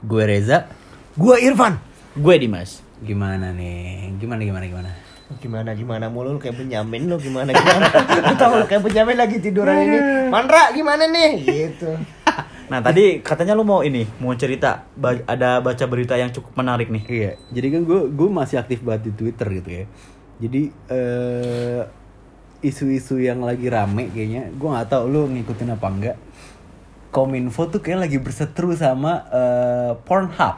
Gue Reza, Gua Irfan. gue Dimas. Gimana nih? Gimana gimana gimana? Gimana gimana mulu lu kayak Benyamin lu gimana gimana. Lu tahu lu kayak Benyamin lagi tiduran ini. Mandra gimana nih? Gitu. Nah tadi katanya lu mau ini, mau cerita ba- ada baca berita yang cukup menarik nih. Iya, jadi kan gue gue masih aktif banget di Twitter gitu ya. Jadi eh isu-isu yang lagi rame kayaknya, gue nggak tahu lu ngikutin apa enggak. Kominfo tuh kayak lagi berseteru sama eh, Pornhub.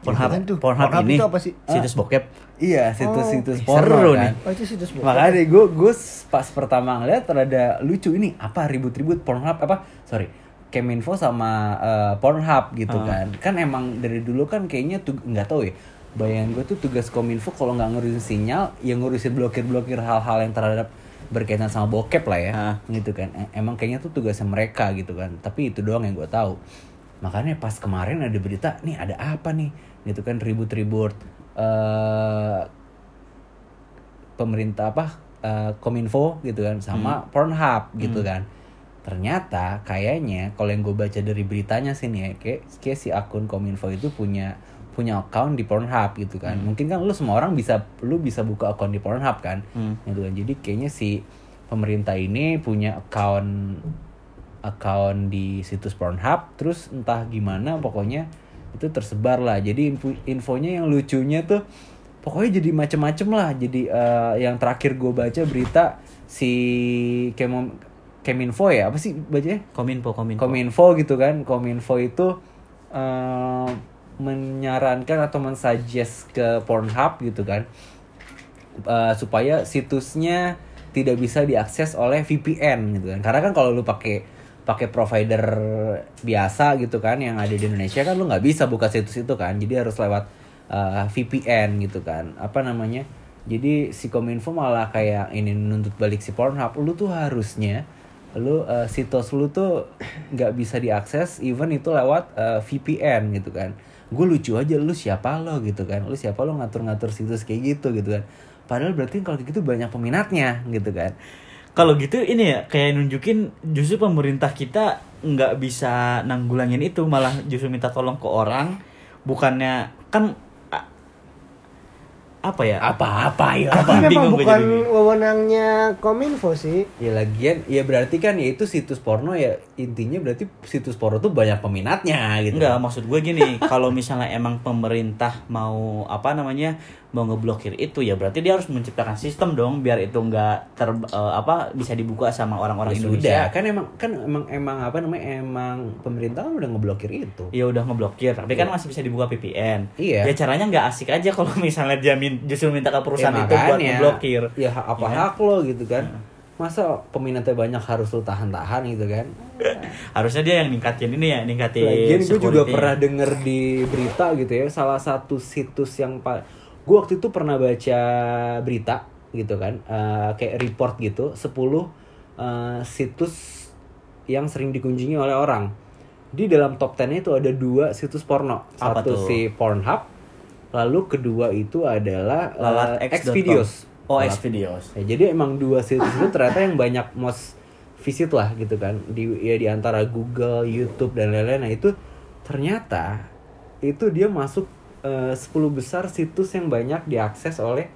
Pornhub, tuh? Pornhub, Pornhub ini itu apa sih? situs bokep. Iya, situs-situs Oh, porno seru kan. nih. Oh itu situs bokep. Makanya gue gue pas pertama ngeliat rada lucu ini apa ribut-ribut Pornhub apa sorry Keminfo sama eh, Pornhub gitu kan kan emang dari dulu kan kayaknya tuh nggak tahu ya bayangan gue tuh tugas Kominfo kalau nggak ngurusin sinyal ya ngurusin blokir-blokir hal-hal yang terhadap berkaitan sama bokep lah ya Ah. gitu kan. E- emang kayaknya tuh tugasnya mereka gitu kan. Tapi itu doang yang gue tahu. Makanya pas kemarin ada berita nih ada apa nih? Gitu kan ribut-ribut. Eh pemerintah apa? Eh, kominfo gitu kan sama Pornhub gitu kan. Ternyata kayaknya kalau yang gue baca dari beritanya sih nih ya kayak, kayak si akun kominfo itu punya punya account di Pornhub gitu kan. Mungkin kan lu semua orang bisa lu bisa buka account di Pornhub kan. Hmm. gitu kan. Jadi kayaknya si pemerintah ini punya account account di situs Pornhub terus entah gimana pokoknya itu tersebar lah. Jadi info- infonya yang lucunya tuh pokoknya jadi macem-macem lah. Jadi eh, yang terakhir gue baca berita si Kemo Keminfo ya? Apa sih bacanya? Kominfo, Kominfo. Kominfo gitu kan. Kominfo itu eh, menyarankan atau mensuggest ke Pornhub gitu kan eh, supaya situsnya tidak bisa diakses oleh VPN gitu kan. Karena kan kalau lu pakai pakai provider biasa gitu kan yang ada di Indonesia kan lu nggak bisa buka situs itu kan. Jadi harus lewat eh, VPN gitu kan. Apa namanya? Jadi si Kominfo malah kayak ini nuntut balik si Pornhub. Lu tuh harusnya lu eh, situs lu tuh nggak bisa diakses even itu lewat eh, VPN gitu kan gue lucu aja lu siapa lo? gitu kan. Lu siapa lo ngatur-ngatur situs kayak gitu? gitu kan. Padahal berarti kalau gitu banyak peminatnya gitu kan. Kalau gitu ini ya kayak nunjukin justru pemerintah kita nggak bisa nanggulangin itu malah justru minta tolong ke orang. Bukannya kan apa ya? Apa-apa ya Tapi memang Bingung gue bukan wewenangnya Kominfo sih. ya lagian ya berarti kan ya itu situs porno ya intinya berarti situs porno tuh banyak peminatnya gitu. Enggak, maksud gue gini, kalau misalnya emang pemerintah mau apa namanya mau ngeblokir itu ya berarti dia harus menciptakan sistem dong biar itu enggak ter eh, apa bisa dibuka sama orang-orang Ya Indonesia. sudah kan emang kan emang emang apa namanya emang pemerintah kan udah ngeblokir itu Ya udah ngeblokir, tapi kan masih bisa dibuka VPN. Iya. Ya caranya nggak asik aja kalau misalnya dia min- justru minta ke perusahaan Ya, itu buat ngeblokir. ya apa Iya. hak lo gitu kan masa peminatnya banyak harus lo tahan-tahan gitu kan Harusnya dia yang ningkatin ini ya, ningkatin. Lagian gue juga pernah denger di berita gitu ya salah satu situs yang gue waktu itu pernah baca berita gitu kan eh, kayak report gitu 10 eh, situs yang sering dikunjungi oleh orang di dalam top 10 itu ada dua situs porno Apa satu tuh? si Pornhub lalu kedua itu adalah Lalat.x.com. Xvideos Oh, Xvideos. Ya, jadi emang dua situs itu ternyata yang banyak most visit lah gitu kan di ya di antara Google, YouTube dan lain-lain. Nah itu ternyata itu dia masuk eh, 10 besar situs yang banyak diakses oleh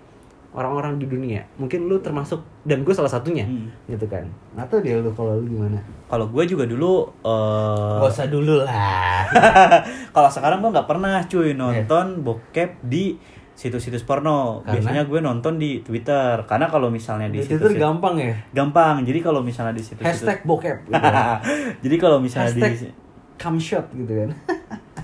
orang-orang di dunia. Mungkin lu termasuk dan gue salah satunya Hmm. gitu kan. Atau dia lu kalau lu gimana? Kalau gue juga dulu eh Gak usah dulu lah. Kalau sekarang gue nggak pernah cuy nonton bokep di situs-situs porno. Karena? Biasanya gue nonton di Twitter. Karena kalau misalnya di Di situs Twitter gampang ya. gampang. Jadi kalau misalnya di situs Hashtag bokep. Gitu. Jadi kalau misalnya di Hashtag come shot gitu kan.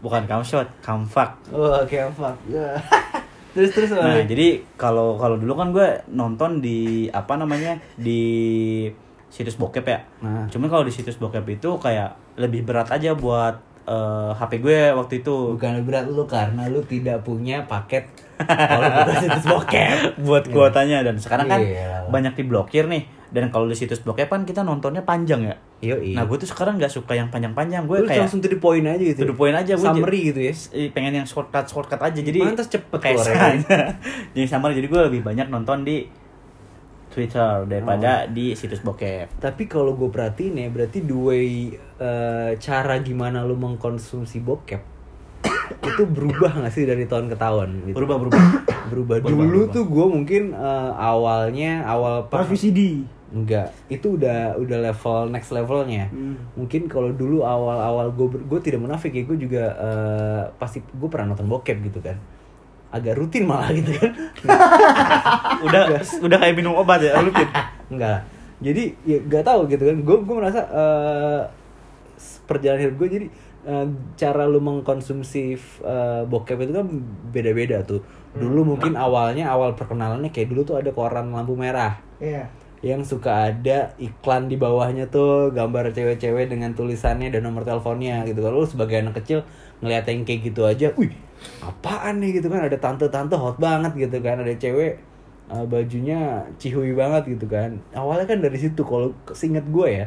bukan camshot, camfuck. Oh, oke fuck. Terus terus Nah, apa? jadi kalau kalau dulu kan gue nonton di apa namanya di situs bokep ya. Nah. Cuman kalau di situs bokep itu kayak lebih berat aja buat eh, HP gue waktu itu. Bukan berat lu karena lu tidak punya paket kalau situs bokep. buat kuotanya dan sekarang kan Iya. banyak diblokir nih dan kalau di situs bokep kan kita nontonnya panjang ya Yoi. nah gue tuh sekarang nggak suka yang panjang-panjang gue kayak langsung to the point aja gitu. to the point aja gue Summary gitu ya. pengen yang shortcut shortcut aja jadi Pantas cepet saya. jadi summary jadi gue lebih banyak nonton di Twitter daripada di situs bokep. Tapi kalau gue perhatiin ya, berarti dua eh, cara gimana lu mengkonsumsi bokep itu berubah gak sih dari tahun ke tahun? Gitu? Berubah berubah. Berubah. Berubah, Dulu berubah. tuh gue mungkin eh, awalnya awal per- VCD. Enggak, itu udah udah level next levelnya. Hmm. Mungkin kalau dulu awal-awal gue gue tidak munafik ya, gue juga eh, pasti gue pernah nonton bokep gitu kan. Agak rutin malah gitu kan. Udah udah kayak minum obat ya, Pit? Enggak. Jadi ya gak tahu gitu kan. Gue gue merasa eh, perjalanan hidup gue jadi eh, cara lu mengkonsumsi eh, bokep itu kan beda-beda tuh. Dulu mungkin awalnya awal perkenalannya kayak dulu tuh ada koran lampu merah Iya. yang suka ada iklan di bawahnya tuh gambar cewek-cewek dengan tulisannya dan nomor teleponnya gitu kan lu sebagai anak kecil ngeliat yang kayak gitu aja wih apaan nih gitu kan? Ada tante-tante hot banget gitu kan. Ada cewek uh, bajunya cihui banget gitu kan. Awalnya kan dari situ kalau seinget gue ya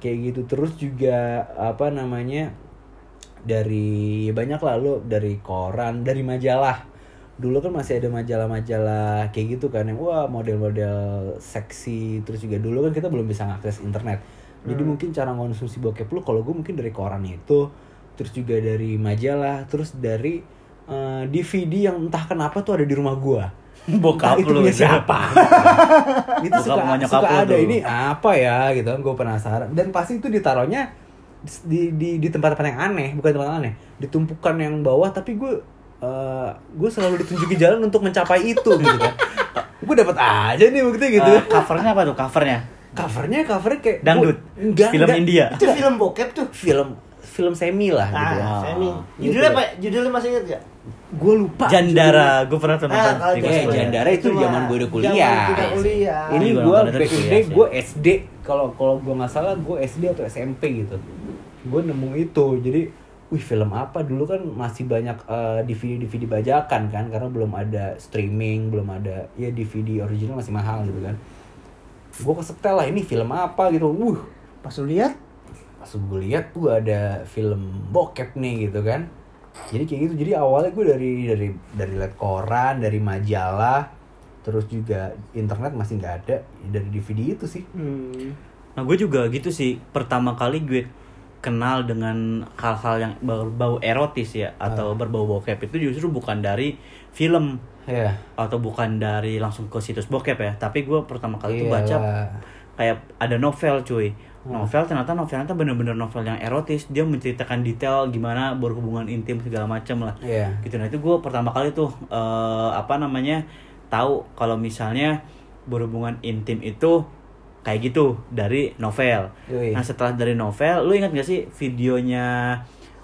kayak gitu. Terus juga apa namanya dari banyak lah lu dari koran dari majalah. Dulu kan masih ada majalah-majalah kayak gitu kan yang wah model-model seksi. Terus juga dulu kan kita belum bisa ngakses internet. Jadi mungkin cara konsumsi bokep lu kalau gue mungkin dari koran itu terus juga dari majalah terus dari eh, DVD yang entah kenapa tuh ada di rumah gua Bokap Entah itu lu punya gitu. siapa itu Bokap suka, suka lu ada tuh. ini apa ya gitu kan gue penasaran dan pasti itu ditaruhnya di di di tempat-tempat yang aneh bukan tempat aneh ditumpukan yang bawah tapi gue eh, gue selalu ditunjuki jalan untuk mencapai itu gitu kan gue dapat aja nih bukti gitu Eh, covernya apa tuh? Covernya? covernya covernya kayak Dangdut. gua- enggak, Film enggak. India. Itu film bokep tuh. film film semi lah gitu ya. Ah, semi. Gitu. Judulnya apa? Judulnya masih inget gak? gue lupa Jandara, gue pernah nonton Ah, kalau gue. Jandara itu zaman gue udah zaman kuliah. kuliah. Ini gue back in day gue SD. Kalau kalau gue nggak salah gue SD atau SMP gitu. Gue nemu itu. Jadi, wih film apa dulu kan masih banyak eh, DVD DVD bajakan kan karena belum ada streaming, belum ada ya DVD original masih mahal gitu kan. Gue kesetel lah ini film apa gitu. Wuh, Pas lu lihat, pas gue lihat tuh ada film bokep nih gitu kan. Jadi kayak gitu. Jadi awalnya gue dari dari dari liat koran dari majalah terus juga internet masih nggak ada dari DVD itu sih. Hmm, Nah gue juga gitu sih. Pertama kali gue kenal dengan hal-hal yang berbau erotis ya Atau berbau bokep itu justru bukan dari film. Ya Atau bukan dari langsung ke situs bokep ya. Tapi gue pertama kali itu baca. Kayak ada novel cuy Novel ternyata novelnya tuh bener-bener novel yang erotis. Dia menceritakan detail gimana berhubungan intim segala macam lah. Iya. gitu. Nah itu gue pertama kali tuh eh, apa namanya tahu kalau misalnya berhubungan intim itu kayak gitu dari novel. Yoi. nah setelah dari novel lu ingat gak sih videonya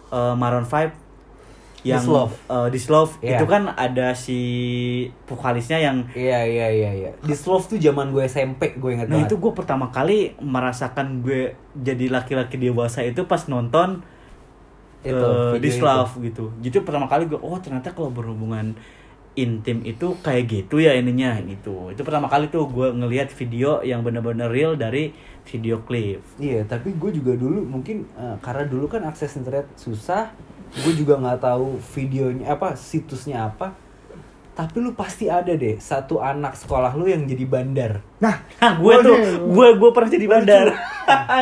eh, Maroon 5 yang This Love. eh, This Love Iya. itu kan ada si vokalisnya yang iya iya iya iya This Love tuh zaman gue SMP gue inget nah banget itu gue pertama kali merasakan gue jadi laki-laki dewasa itu pas nonton Itu, eh, video This itu. Gitu. Gitu pertama kali gue oh ternyata kalau berhubungan intim itu kayak gitu ya ininya gitu. Itu pertama kali tuh gue ngelihat video yang bener-bener real dari video klip. Iya, tapi gue juga dulu mungkin eh, karena dulu kan akses internet susah, gue juga nggak tahu videonya apa, situsnya apa. Tapi lu pasti ada deh satu anak sekolah lu yang jadi bandar. nah, Hah, gue tuh gue gue pernah jadi bandar.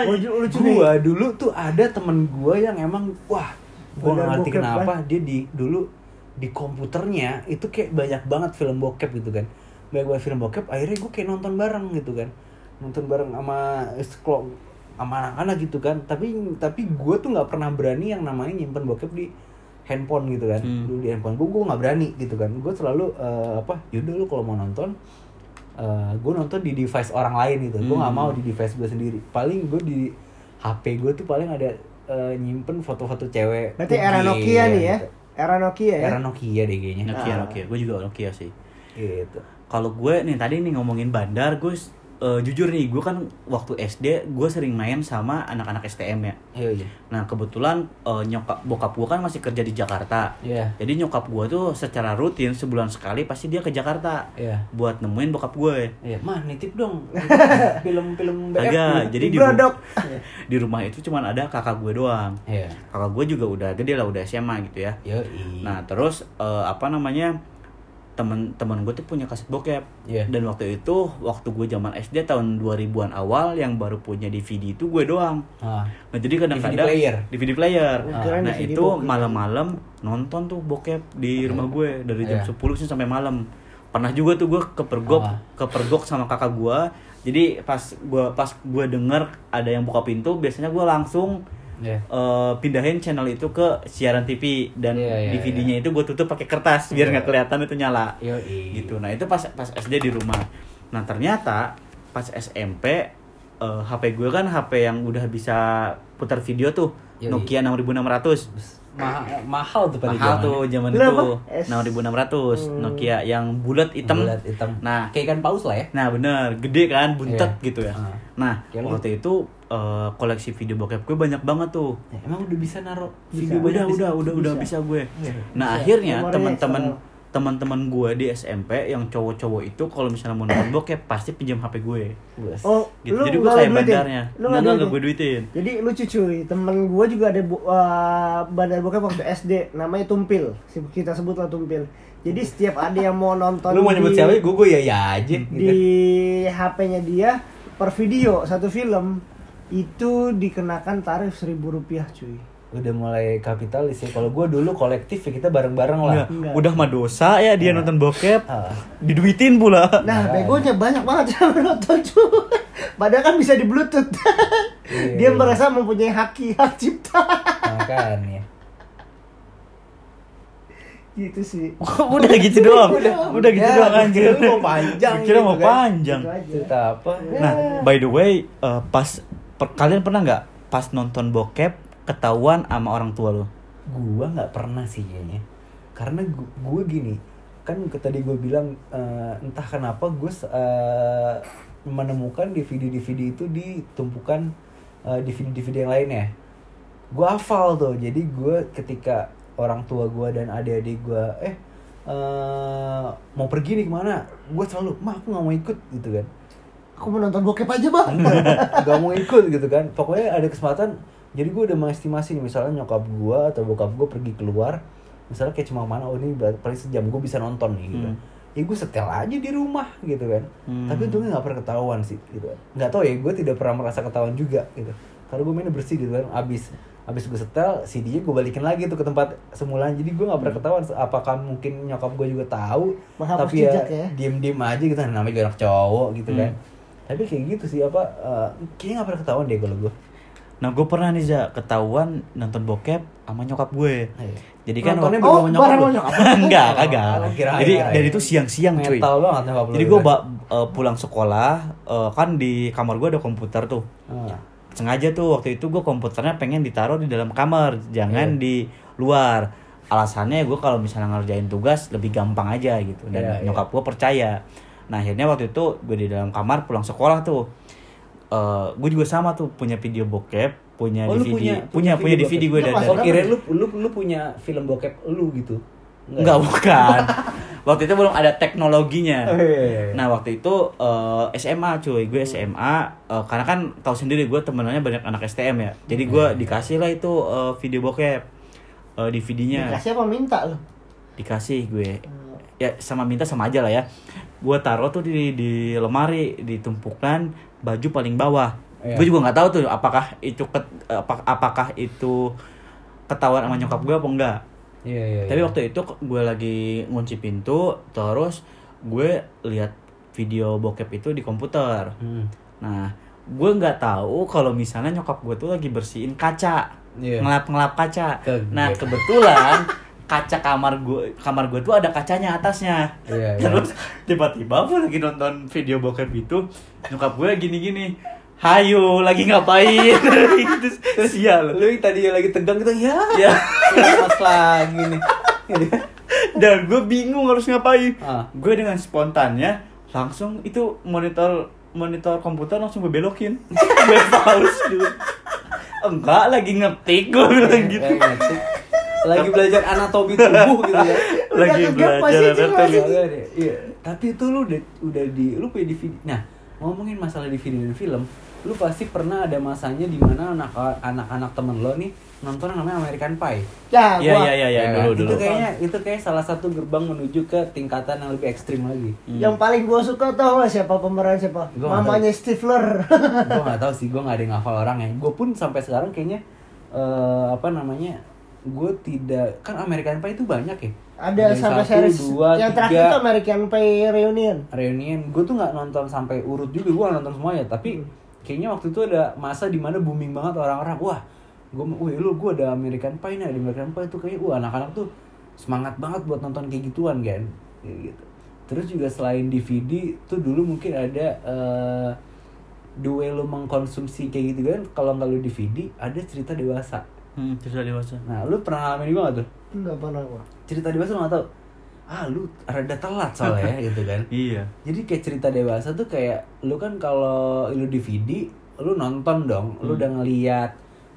lucu, lucu. Gua dulu tuh ada temen gue yang emang wah, gue nggak ngerti kenapa dia di dulu di komputernya itu kayak banyak banget film bokep gitu kan. Banyak banget film bokep, akhirnya gue kayak nonton bareng gitu kan. Nonton bareng sama sama anak-anak gitu kan. Tapi tapi gue tuh nggak pernah berani yang namanya nyimpen bokep di handphone gitu kan. Hmm. Dulu di handphone gue gue nggak berani gitu kan. Gue selalu eh, apa? Yaudah lu kalau mau nonton gue nonton di device orang lain gitu gue nggak Hmm. mau di device gue sendiri paling gue di HP gue tuh paling ada eh, nyimpen foto-foto cewek Berarti era Nokia nih ya. gitu. Era Nokia ya. era Nokia deh kayaknya Nokia Ah. Nokia, gue juga Nokia sih. gitu Kalau gue nih tadi nih ngomongin bandar, gue eh, jujur nih gue kan waktu SD gue sering main sama anak-anak STM ya. iya iya Nah kebetulan eh, nyokap bokap gue kan masih kerja di Jakarta. Iya. Jadi nyokap gue tuh secara rutin sebulan sekali pasti dia ke Jakarta Iya. buat nemuin bokap gue. iya mah nitip dong film-film BF Agak, jadi di, ru- di rumah itu cuman ada kakak gue doang. iya Kakak gue juga udah gede lah, udah SMA gitu ya. yo Nah terus eh, apa namanya temen-temen gue tuh punya kaset bokep Iya. dan waktu itu waktu gue zaman SD tahun 2000-an awal yang baru punya DVD itu gue doang Ah. nah jadi kadang-kadang DVD player? DVD player Oh, kirain nah DVD itu malam-malam nonton tuh bokep di rumah gue dari jam Iya. 10 sih sampai malam pernah juga tuh gue kepergok Ah. kepergok sama kakak gue jadi pas gue pas gue denger ada yang buka pintu biasanya gue langsung Iya. eh, pindahin channel itu ke siaran TV dan Iya, iya, DVD-nya itu gue tutup pakai kertas biar nggak kelihatan itu nyala Yoi. gitu nah itu pas pas SD di rumah nah ternyata pas SMP eh, HP gue kan HP yang udah bisa putar video tuh Yoi. Nokia 6600 Ma- mahal tuh pada mahal tuh zaman itu apa? S- 6600 Nokia yang bulat hitam Bulat hitam. nah Kayak ikan paus lah ya. Nah bener, gede kan, buntet Iya. gitu ya. Ah. Nah lu- waktu itu eh, koleksi video bokep gue banyak banget tuh. Ya, emang udah bisa naruh Bisa. video udah banyak di udah situ? udah udah bisa gue. Iya. Nah Bisa. akhirnya teman-teman teman-teman gue di SMP yang cowok-cowok itu kalau misalnya mau nonton bokep pasti pinjam HP gue. Oh, Gitu. lu Jadi gue kayak bandarnya. Lu Nggak nggak gue duitin? Jadi lucu cuy, temen gue juga ada bu- uh, bandar bokep waktu SD, namanya Tumpil. Si- Kita sebutlah Tumpil. Jadi setiap ada yang mau nonton Lu mau nyebut siapa? Gue gue ya ya aja. di Gitu. HP-nya dia per video satu film itu dikenakan tarif seribu rupiah cuy. Udah mulai kapitalis ya. Kalau gue dulu kolektif ya kita bareng-bareng lah. Nggak, Enggak. udah mah dosa ya dia nonton bokep, Ah. diduitin pula. Nah, Nah, begonya banyak banget yang nonton cuy. Padahal kan bisa di bluetooth. Iya, dia iya. merasa mempunyai hak hak cipta. Makanya. gitu sih. udah gitu doang. Udah, gitu Ya, doang anjir. kira mau panjang Kira gitu mau kan. panjang. Gitu. Cerita apa? Nah, by the way, eh, pas per- kalian pernah nggak pas nonton bokep ketahuan sama orang tua lo? Gua nggak pernah sih kayaknya. Karena gua, gua gini, kan tadi gue bilang eh, entah kenapa gue eh, menemukan DVD-DVD itu di tumpukan eh, DVD-DVD yang lainnya. Gue hafal tuh, jadi gue ketika orang tua gue dan adik-adik gue, eh eh, mau pergi nih ke mana? Gue selalu, mah aku nggak mau ikut gitu kan. Aku mau nonton bokep aja, Bang. gak mau ikut gitu kan. Pokoknya ada kesempatan jadi gue udah mengestimasi nih misalnya nyokap gue atau bokap gue pergi keluar misalnya kayak cuma mana oh ini paling sejam gue bisa nonton nih gitu. Hmm. ya gue setel aja di rumah gitu kan. Hmm. tapi untungnya nggak pernah ketahuan sih gitu. Kan nggak tahu ya gue tidak pernah merasa ketahuan juga gitu. Karena gue mainnya bersih gitu kan. Abis abis gue setel CD-nya gue balikin lagi tuh ke tempat semula jadi gue nggak pernah ketahuan apakah mungkin nyokap gue juga tahu. Tapi ya, ya. diem diem aja gitu. Namanya juga anak cowok gitu Hmm. kan tapi kayak gitu sih apa eh, kayaknya nggak pernah ketahuan deh kalau gue Nah, gue pernah nih za ketahuan nonton bokep sama nyokap gue. Ayo. Jadi kan Nontonnya waktu- Oh, nyokap sama nyokap. enggak, kagak. Jadi dan itu siang-siang cuy. banget nyokap Jadi gue kan. pulang sekolah, eh, kan di kamar gue ada komputer tuh. Ah. Sengaja tuh waktu itu gue komputernya pengen ditaruh di dalam kamar, jangan Iya. di luar. Alasannya gue kalau misalnya ngerjain tugas lebih gampang aja gitu. Dan Iya, iya. nyokap gue percaya. Nah akhirnya waktu itu gue di dalam kamar pulang sekolah tuh. eh gue juga sama tuh punya video bokep, punya Oh, DVD, punya- punya punya DVD bokep. gue dan nih? lu, lu lu punya film bokep lu gitu. Enggak bukan. waktu itu belum ada teknologinya. Oh, iya, iya, iya. Nah waktu itu eh, SMA cuy, gue SMA eh, karena kan tahu sendiri gue temenannya banyak anak STM ya. Jadi gue Hmm. dikasih lah itu eh, video bokep eh, DVD-nya. Dikasih apa minta lu? Dikasih gue. Ya sama minta sama aja lah ya. Gue taruh tuh di di lemari ditumpukan baju paling bawah. Iya. Gue juga nggak tahu tuh apakah itu ket- apa- apakah itu ketahuan sama nyokap gue apa enggak. Iya, iya. Tapi iya. waktu itu gue lagi ngunci pintu, terus gue lihat video bokep itu di komputer. Hmm. Nah, gue nggak tahu kalau misalnya nyokap gue tuh lagi bersihin kaca, Iya. ngelap-ngelap kaca. Kaget. Nah, kebetulan kaca kamar gue, kamar gue tuh ada kacanya atasnya. Iya, iya. Terus tiba-tiba gue lagi nonton video bokep itu, nyokap gue gini-gini. Hayo, lagi ngapain? gitu, sial. Lu yang tadi lagi tegang gitu ya. Ya. Mas lagi nih. Gitu. Dan gue bingung harus ngapain. Ah. Gue dengan spontannya langsung itu monitor monitor komputer langsung gue belokin. gue pause dulu. Enggak, lagi ngetik gue bilang gitu. Kayak ngetik. Lagi belajar anatomi tubuh gitu ya. Lagi belajar anatomi. Iya. Tapi itu lu udah udah di lu punya DVD. Nah, ngomongin masalah DVD dan film, lu pasti pernah ada masanya di mana anak anak-anak temen lo nih nonton yang namanya American Pie. Ya, Iya gua iya iya Ya dulu kan? dulu. Itu kayaknya itu kayak salah satu gerbang menuju ke tingkatan yang lebih ekstrim lagi. yang paling gua suka tau gak siapa pemeran siapa? Gua Mamanya Stifler. gue nggak tahu sih, gue nggak ada yang ngafal orangnya. Gue pun sampai sekarang kayaknya eh, apa namanya, gue tidak kan American Pie itu banyak ya. Ada Dari sampai satu, series dua, yang tiga. terakhir tuh American Pie Reunion. reunion. Gue tuh nggak nonton sampai urut juga gue nonton semuanya. Tapi kayaknya waktu itu ada masa di mana booming banget orang-orang. Wah gue wih lu gue ada American Pie nih ada American Pie tuh kayaknya. Wah anak-anak tuh semangat banget buat nonton kayak gituan kan? Kayak gitu. Terus juga selain DVD tuh dulu mungkin ada the way lu mengkonsumsi kayak gitu kan? Kalau nggak lu DVD ada cerita dewasa Hmm, cerita dewasa. nah lu pernah ngalamin juga nggak tuh? Enggak pernah gua. cerita dewasa lu nggak tahu? Ah lu rada telat soalnya gitu kan. Iya. jadi kayak cerita dewasa tuh kayak lu kan kalau lu DVD lu nonton dong. Lu udah ngeliat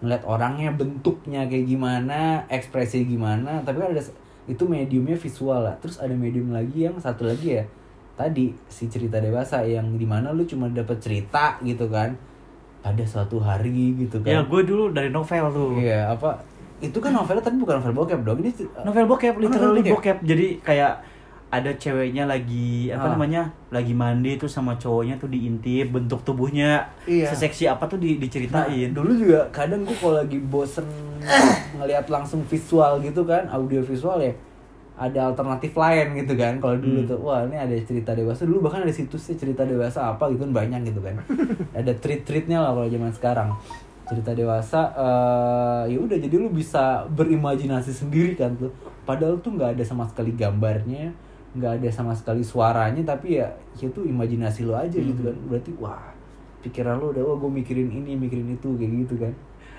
ngeliat orangnya bentuknya kayak gimana ekspresi gimana. Tapi kan ada itu mediumnya visual lah. Terus ada medium lagi yang satu lagi ya. Tadi si cerita dewasa yang di mana lu cuma dapat cerita gitu kan pada suatu hari gitu Ya kan gue dulu dari novel tuh. iya apa itu kan novelnya tapi bukan novel bokep dong ini c- Novel bokep, literally bokep. bokep. Jadi kayak ada ceweknya lagi apa Ah. namanya lagi mandi tuh sama cowoknya tuh diintip bentuk tubuhnya Iya. seseksi apa tuh di, Nah, diceritain dulu juga kadang gue kalau lagi bosen ngelihat langsung visual gitu kan, audio visual ya ada alternatif lain gitu kan. Kalau dulu Hmm. tuh wah ini ada cerita dewasa dulu bahkan ada situsnya cerita dewasa apa gitu kan banyak gitu kan. ada treat-treatnya lah kalau zaman sekarang. Cerita dewasa eh ya udah jadi lu bisa berimajinasi sendiri kan tuh. Padahal tuh nggak ada sama sekali gambarnya, nggak ada sama sekali suaranya tapi ya itu imajinasi lo aja gitu kan. Berarti wah pikiran lo udah wah gue mikirin ini mikirin itu kayak gitu kan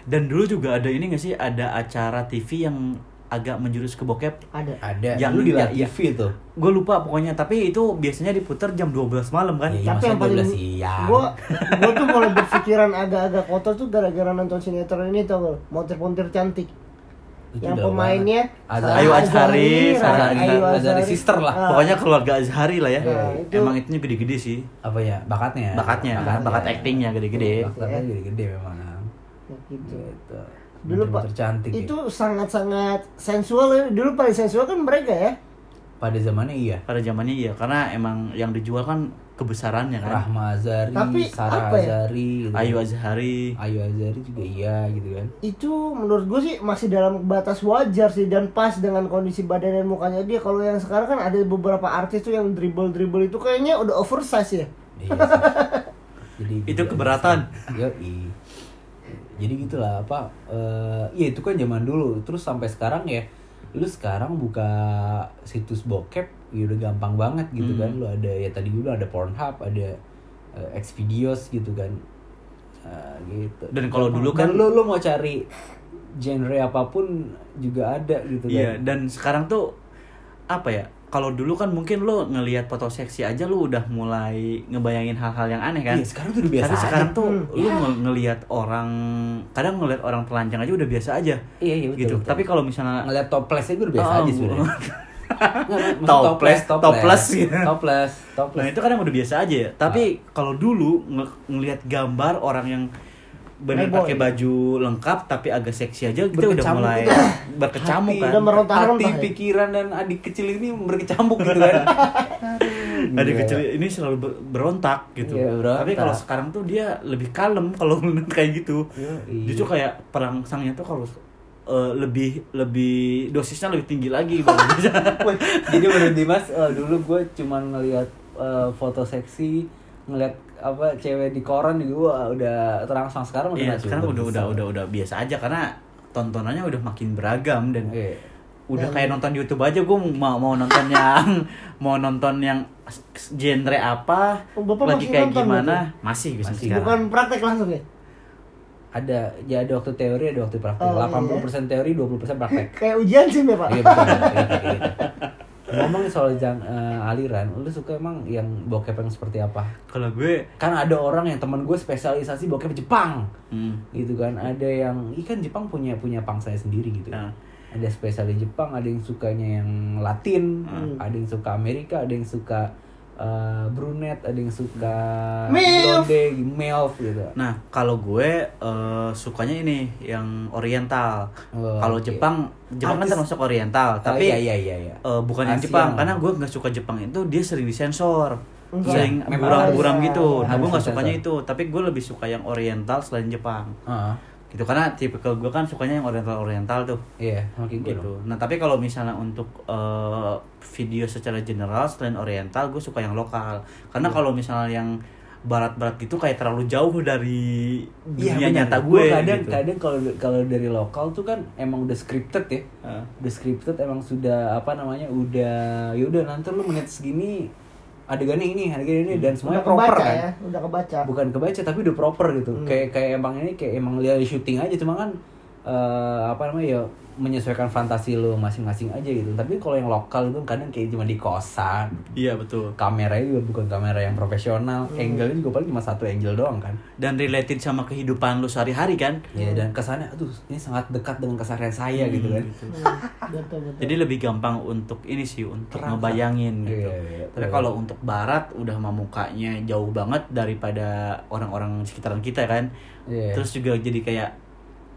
dan dulu juga ada ini gak sih ada acara TV yang agak menjurus ke bokep Ada. ada Yang lu di ya- ya. TV tuh gue lupa pokoknya tapi itu biasanya diputar jam 12 malam kan Iya, Tapi yang paling 12 siang. gua gua tuh mulai berpikiran agak-agak kotor tuh gara-gara nonton sinetron ini tau gak? Montir-montir cantik. Itu yang pemainnya. Sarah Ayu Azhari, Ayu Azhari sister lah. Ah, pokoknya keluarga Azhari lah ya Nah, itu- emang itunya gede-gede sih apa ya bakatnya bakatnya bakat actingnya gede-gede bakatnya gede-gede memang ya gitu. gitu Dulu pak tercantik ya. itu sangat-sangat sensual ya. Dulu paling sensual kan mereka ya. pada zamannya iya pada zamannya iya karena emang yang dijual kan kebesarannya kan Rahma Azhari Tapi Sarah apa ya? Azhari gitu. Ayu Azhari Ayu Azhari juga iya gitu kan Itu menurut gue sih masih dalam batas wajar sih dan pas dengan kondisi badan dan mukanya dia. Kalau yang sekarang kan ada beberapa artis tuh yang dribble-dribble itu kayaknya udah oversize ya. Iya sih. Jadi Itu keberatan. Yo Jadi gitulah apa eh ya itu kan zaman dulu. Terus sampai sekarang ya lu sekarang buka situs bokep ya udah gampang banget gitu Hmm. kan lu ada ya tadi dulu ada Pornhub ada eh, Xvideos gitu kan. Eh, gitu. Dan kalau dulu kan- Dan lu lu mau cari genre apa pun juga ada gitu iya kan. dan sekarang tuh apa ya kalau dulu kan mungkin lo ngelihat foto seksi aja lu udah mulai ngebayangin hal-hal yang aneh kan Iya, sekarang tuh udah biasa tapi aja. sekarang tuh Hmm. lu nge- ngelihat orang kadang ngelihat orang telanjang aja udah biasa aja Iya, iya, betul, gitu betul. tapi kalau misalnya ngeliat toples itu udah biasa Oh, aja sebenarnya Toples, toples gitu. toples, toples. Nah itu kadang udah biasa aja ya. Tapi kalau dulu nge- ngelihat gambar orang yang benar Playboy. pakai baju lengkap tapi agak seksi aja kita udah mulai udah. berkecamuk Hati, kan. udah meronta-ronta hati, ya. pikiran dan adik kecil ini berkecamuk gitu kan. Adik Gila. kecil ini selalu ber- berontak gitu. Iya, berontak. Tapi kalau sekarang tuh dia lebih kalem kalau ngeliat kayak gitu. Yoi. Justru kayak perangsangnya tuh kalau eh, lebih lebih dosisnya lebih tinggi lagi Jadi menurut Dimas eh, dulu gue cuman ngelihat eh, foto seksi, ngelihat apa cewek di koran juga wah, udah terangsang sekarang udah Iya, nggak sekarang udah udah udah udah biasa aja karena tontonannya udah makin beragam dan Iya. udah kayak nonton YouTube aja gue mau mau nonton yang mau nonton yang genre apa Oh, Bapak lagi kayak nonton gimana berarti? masih bisa Masih. sekarang. Bukan praktek langsung ya. Ada, ya ada waktu teori, ada waktu praktek. Oh, 80% teori, 20% praktek. Kayak ujian sih ya pak. Iya betul, iya, gitu. Ngomongin soal jang, eh, aliran, lu suka emang yang bokep yang seperti apa? kalau gue Kan ada orang yang teman gue spesialisasi bokep Jepang, hmm, gitu kan. Ada yang, ikan Jepang punya punya pangsanya sendiri gitu. Nah. Ada spesialis Jepang, ada yang sukanya yang Latin, Hmm. ada yang suka Amerika, ada yang suka eh, brunette ada yang suka blonde milf gitu Nah, kalau gue eh, sukanya ini yang oriental. Oh, kalau oke. Jepang, Jepang kan Artis- termasuk oriental, Oh, tapi iya iya iya iya. eh, bukan yang. Jepang karena gue nggak suka Jepang itu dia sering disensor. Enggak. Sering buram-buram gitu. Nah, gue nggak sukanya itu, tapi gue lebih suka yang oriental selain Jepang. Heeh. Gitu karena tipikal gue kan sukanya yang oriental-oriental tuh. iya makin gue gitu. Nah tapi kalau misalnya untuk eh, video secara general selain oriental, gue suka yang lokal. Karena Iya. kalau misalnya yang barat-barat gitu kayak terlalu jauh dari Iya dunia benar. nyata gue. kadang gitu. kadang kalau kalau dari lokal tuh kan emang udah scripted ya. Heeh. Udah scripted emang sudah apa namanya? Udah ya udah nanti lu menit segini adegannya ini, adegannya ini dan semuanya udah proper kebaca kan. ya udah kebaca Bukan kebaca tapi udah proper gitu. Hmm. Kayak kayak emang ini kayak emang lihat syuting aja cuma kan eh, apa namanya ya menyesuaikan fantasi lu masing-masing aja gitu. Tapi kalau yang lokal itu kadang kayak cuma di kosan. Iya betul. Kameranya juga bukan kamera yang profesional. Angle-nya juga paling cuma satu angle doang kan. Dan related sama kehidupan lu sehari-hari kan. Ya dan kesannya aduh ini sangat dekat dengan keseharian saya Hmm, gitu kan. gitu. Hmm, betul betul Jadi lebih gampang untuk ini sih untuk Terangkat. ngebayangin gitu. Iya, iya, Tapi kalau untuk barat udah mah mukanya jauh banget daripada orang-orang sekitaran kita kan. Iya. Terus juga jadi kayak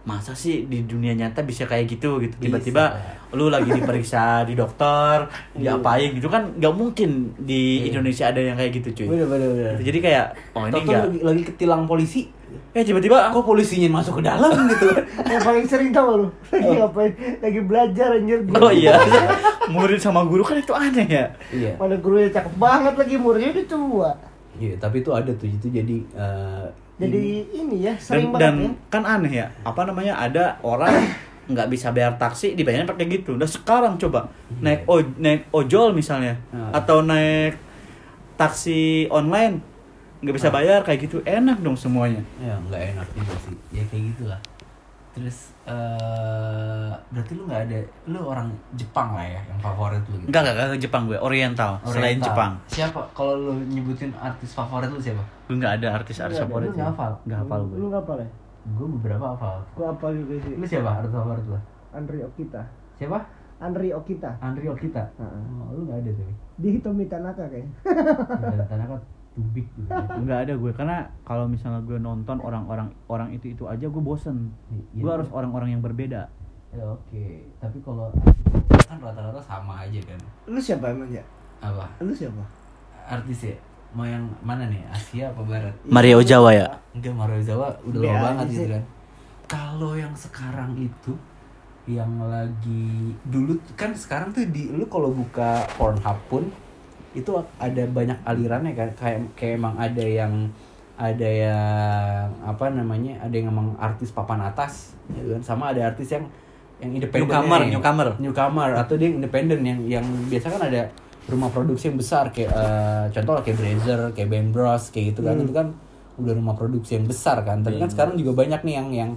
masa sih di dunia nyata bisa kayak gitu? Gitu. Bisa. tiba-tiba lu lagi diperiksa di dokter diapain gitu kan nggak mungkin di Iya. Indonesia ada yang kayak gitu cuy. Bener bener bener. Gitu. jadi kayak oh ini enggak lagi, lagi ketilang polisi. eh tiba-tiba Kok polisinya masuk ke dalam gitu? Yang paling sering tau lu. Lagi ngapain? Lagi belajar anjir. Oh iya. Murid sama guru kan itu aneh ya. Iya. mana gurunya cakep banget lagi muridnya udah tua. Iya, tapi itu ada tuh itu jadi eh, jadi ini ya sering dan, dan banget ya kan aneh ya apa namanya ada orang nggak bisa bayar taksi dibayarnya pakai gitu udah sekarang coba naik o, naik ojol misalnya Nah. atau naik taksi online nggak bisa bayar kayak gitu enak dong semuanya ya nggak enak juga sih. Ya kayak gitulah. Terus eh berarti lu nggak ada lu orang Jepang lah ya yang favorit lu gitu. enggak enggak enggak Jepang gue Oriental, selain Oriental. Jepang Siapa? Kalau lu nyebutin artis favorit lu siapa? Gue nggak ada artis-artis Nggak ada, favorit lu nggak hafal? nggak hafal gue lu nggak apa ya Gue beberapa hafal. gua apa juga sih Lu siapa artis favorit lu? Andri Okita Siapa? Andri Okita Andri Okita. Heeh. Oh, lu nggak ada tuh. di Hitomi Tanaka kayaknya Tanah kan tubik gitu. nggak ada gue karena kalau misalnya gue nonton orang-orang orang itu itu aja gue bosen Iya. gue harus orang-orang yang berbeda Ya oke, tapi kalau kan rata-rata sama aja kan. lu siapa emang ya Apa? lu siapa Artis ya? Mau yang mana nih? Asia apa barat? Mario Jawa ya Enggak Mario Jawa udah lama banget gitu kan. Kalau yang sekarang itu yang lagi dulu kan sekarang tuh di lu kalau buka Pornhub pun itu ada banyak alirannya kan kayak kayak emang ada yang ada yang apa namanya ada yang emang artis papan atas ya kan sama ada artis yang yang independen Newcomer, newcomer. newcomer atau dia yang independen yang yang biasa kan ada rumah produksi yang besar kayak eh, contoh kayak Brazzer, kayak Bang Bros kayak gitu kan. Itu kan udah rumah produksi yang besar kan. Tapi kan sekarang juga banyak nih yang yang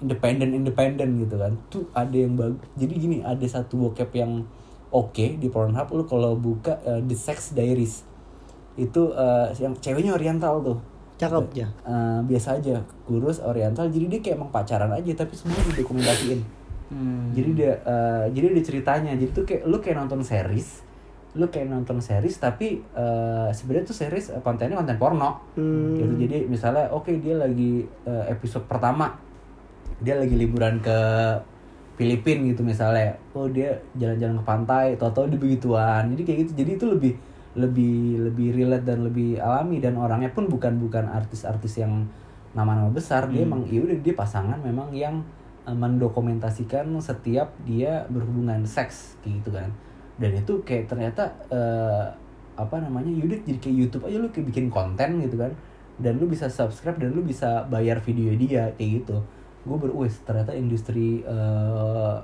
independen independen gitu kan. Tuh ada yang bagus jadi gini ada satu bokep yang oke di Pornhub lu kalau buka eh, The Sex Diaries. Itu eh, yang ceweknya oriental tuh. Cakep ya? Eh, biasa aja. Kurus oriental jadi dia kayak emang pacaran aja tapi semua didokumentasiin Hmm. jadi dia eh, jadi ada ceritanya. Jadi tuh kayak lu kayak nonton series lu kayak nonton series tapi eh, sebenarnya tuh series eh, kontennya konten porno. Hmm. gitu jadi misalnya oke dia lagi eh, episode pertama dia lagi liburan ke Filipina gitu misalnya. Oh dia jalan-jalan ke pantai tau-tau dia begituan. Jadi kayak gitu jadi itu lebih lebih lebih relate dan lebih alami. Dan orangnya pun bukan bukan artis-artis yang nama-nama besar. Dia emang ya udah dia pasangan memang yang mendokumentasikan setiap dia berhubungan seks kayak gitu kan dan itu kayak ternyata eh, apa namanya yaudah jadi kayak YouTube aja lu kayak bikin konten gitu kan. Dan lu bisa subscribe dan lu bisa bayar video dia kayak gitu. Gue berwes ternyata industri eh,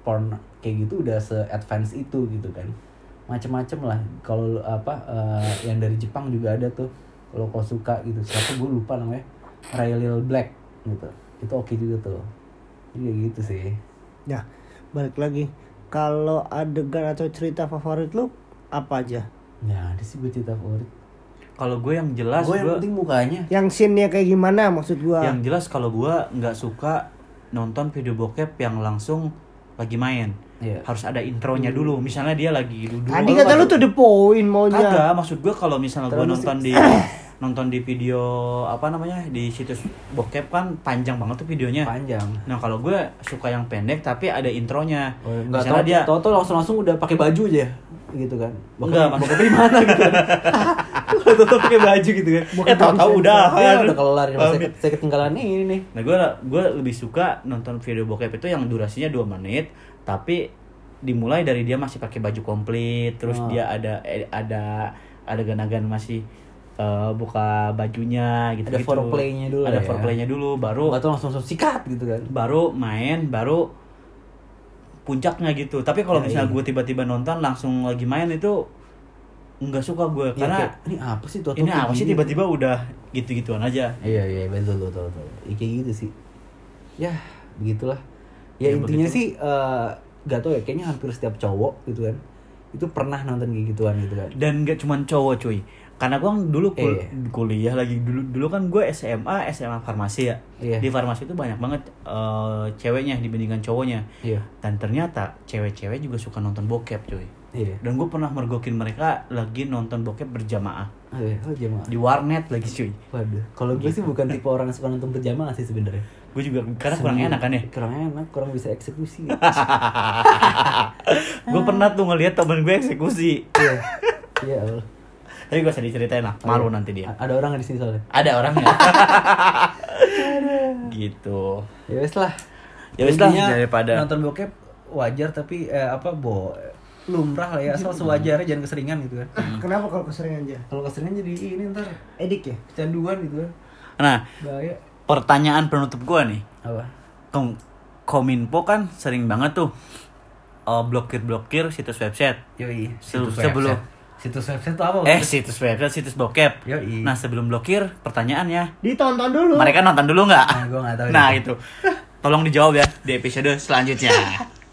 porn kayak gitu udah se advance itu gitu kan. Macem-macem lah. Kalau apa eh, yang dari Jepang juga ada tuh. Kalau kau suka gitu siapa gue lupa namanya. Ray Lil Black gitu. Itu oke juga tuh. Kayak gitu sih. Ya balik lagi kalau adegan atau cerita favorit lu apa aja ya ada sih gue cerita favorit kalau gue yang jelas gue yang gue penting mukanya yang scene-nya kayak gimana maksud gua yang jelas kalau gue nggak suka nonton video bokep yang langsung lagi main. Iya. Harus ada intronya dulu. Misalnya dia lagi duduk. Tadi kata lu tuh the point maunya. Kagak, maksud gue kalau misalnya gue nonton di nonton di video apa namanya di situs bokep kan panjang banget tuh videonya. Panjang. Nah kalau gue suka yang pendek tapi ada intronya. Oh, enggak Misalnya tahu dia tahu tuh langsung langsung udah pakai baju aja gitu kan. Bokep- bokep di mana gitu kan. Tahu pakai baju gitu kan. Bokep eh tahu-tahu yang udah Ya, kan. udah kelar ya, saya, saya ketinggalan ini nih. Nah gue gue lebih suka nonton video bokep itu yang durasinya 2 menit tapi dimulai dari dia masih pakai baju komplit terus Oh. dia ada eh, ada ada ganagan masih eh, buka bajunya gitu Ada foreplaynya dulu ada ya. foreplaynya dulu baru tahu langsung langsung sikat gitu kan. baru main baru puncaknya gitu tapi kalau Ya, misalnya iya. gue tiba-tiba nonton langsung lagi main itu nggak suka gue Ya, karena kayak, ini apa sih tuh? ini apa sih tiba-tiba udah gitu-gituan aja Iya iya betul betul betul. Ya, kayak gitu sih. Ya begitulah. Ya, Ya, intinya begitu. sih eh gak tau ya kayaknya hampir setiap cowok gitu kan itu pernah nonton kayak gituan gitu kan. dan gak cuman cowok cuy karena gue dulu kul- Iya. kuliah lagi dulu dulu kan gue SMA SMA farmasi ya Iya. di farmasi itu banyak banget eh, ceweknya dibandingkan cowoknya Iya. dan ternyata cewek-cewek juga suka nonton bokep cuy Iya. dan gue pernah mergokin mereka lagi nonton bokep berjamaah Oh, iya. oh di warnet lagi cuy Waduh, kalau gue sih bukan tipe orang yang suka nonton berjamaah sih sebenarnya. gue juga karena kurang enak kan ya Kurang enak, kurang bisa eksekusi. gue pernah tuh ngeliat temen gue eksekusi Iya. Iya. Tapi gue usah diceritain lah malu nanti dia Ada orang di sini soalnya. ada orangnya gitu Ya wes lah. Ya wes lah, daripada- nonton bokep wajar tapi eh, apa bo lumrah lah ya asal sewajarnya jangan keseringan gitu kan. Kenapa kalau keseringan aja? Kalau keseringan jadi ini ntar Edik ya? kecanduan gitu kan. nah Bahaya. pertanyaan penutup gue nih Apa? Kom Kominfo kan sering banget tuh uh, blokir-blokir situs website. Yoi. Situs sebelum- website. Situs website itu apa? Eh, situs website, situs bokep. Yoi. Nah, sebelum blokir, pertanyaannya, Ditonton dulu. mereka nonton dulu nggak? Nah, gua nggak tahu Nah, itu. Tolong dijawab ya di episode selanjutnya.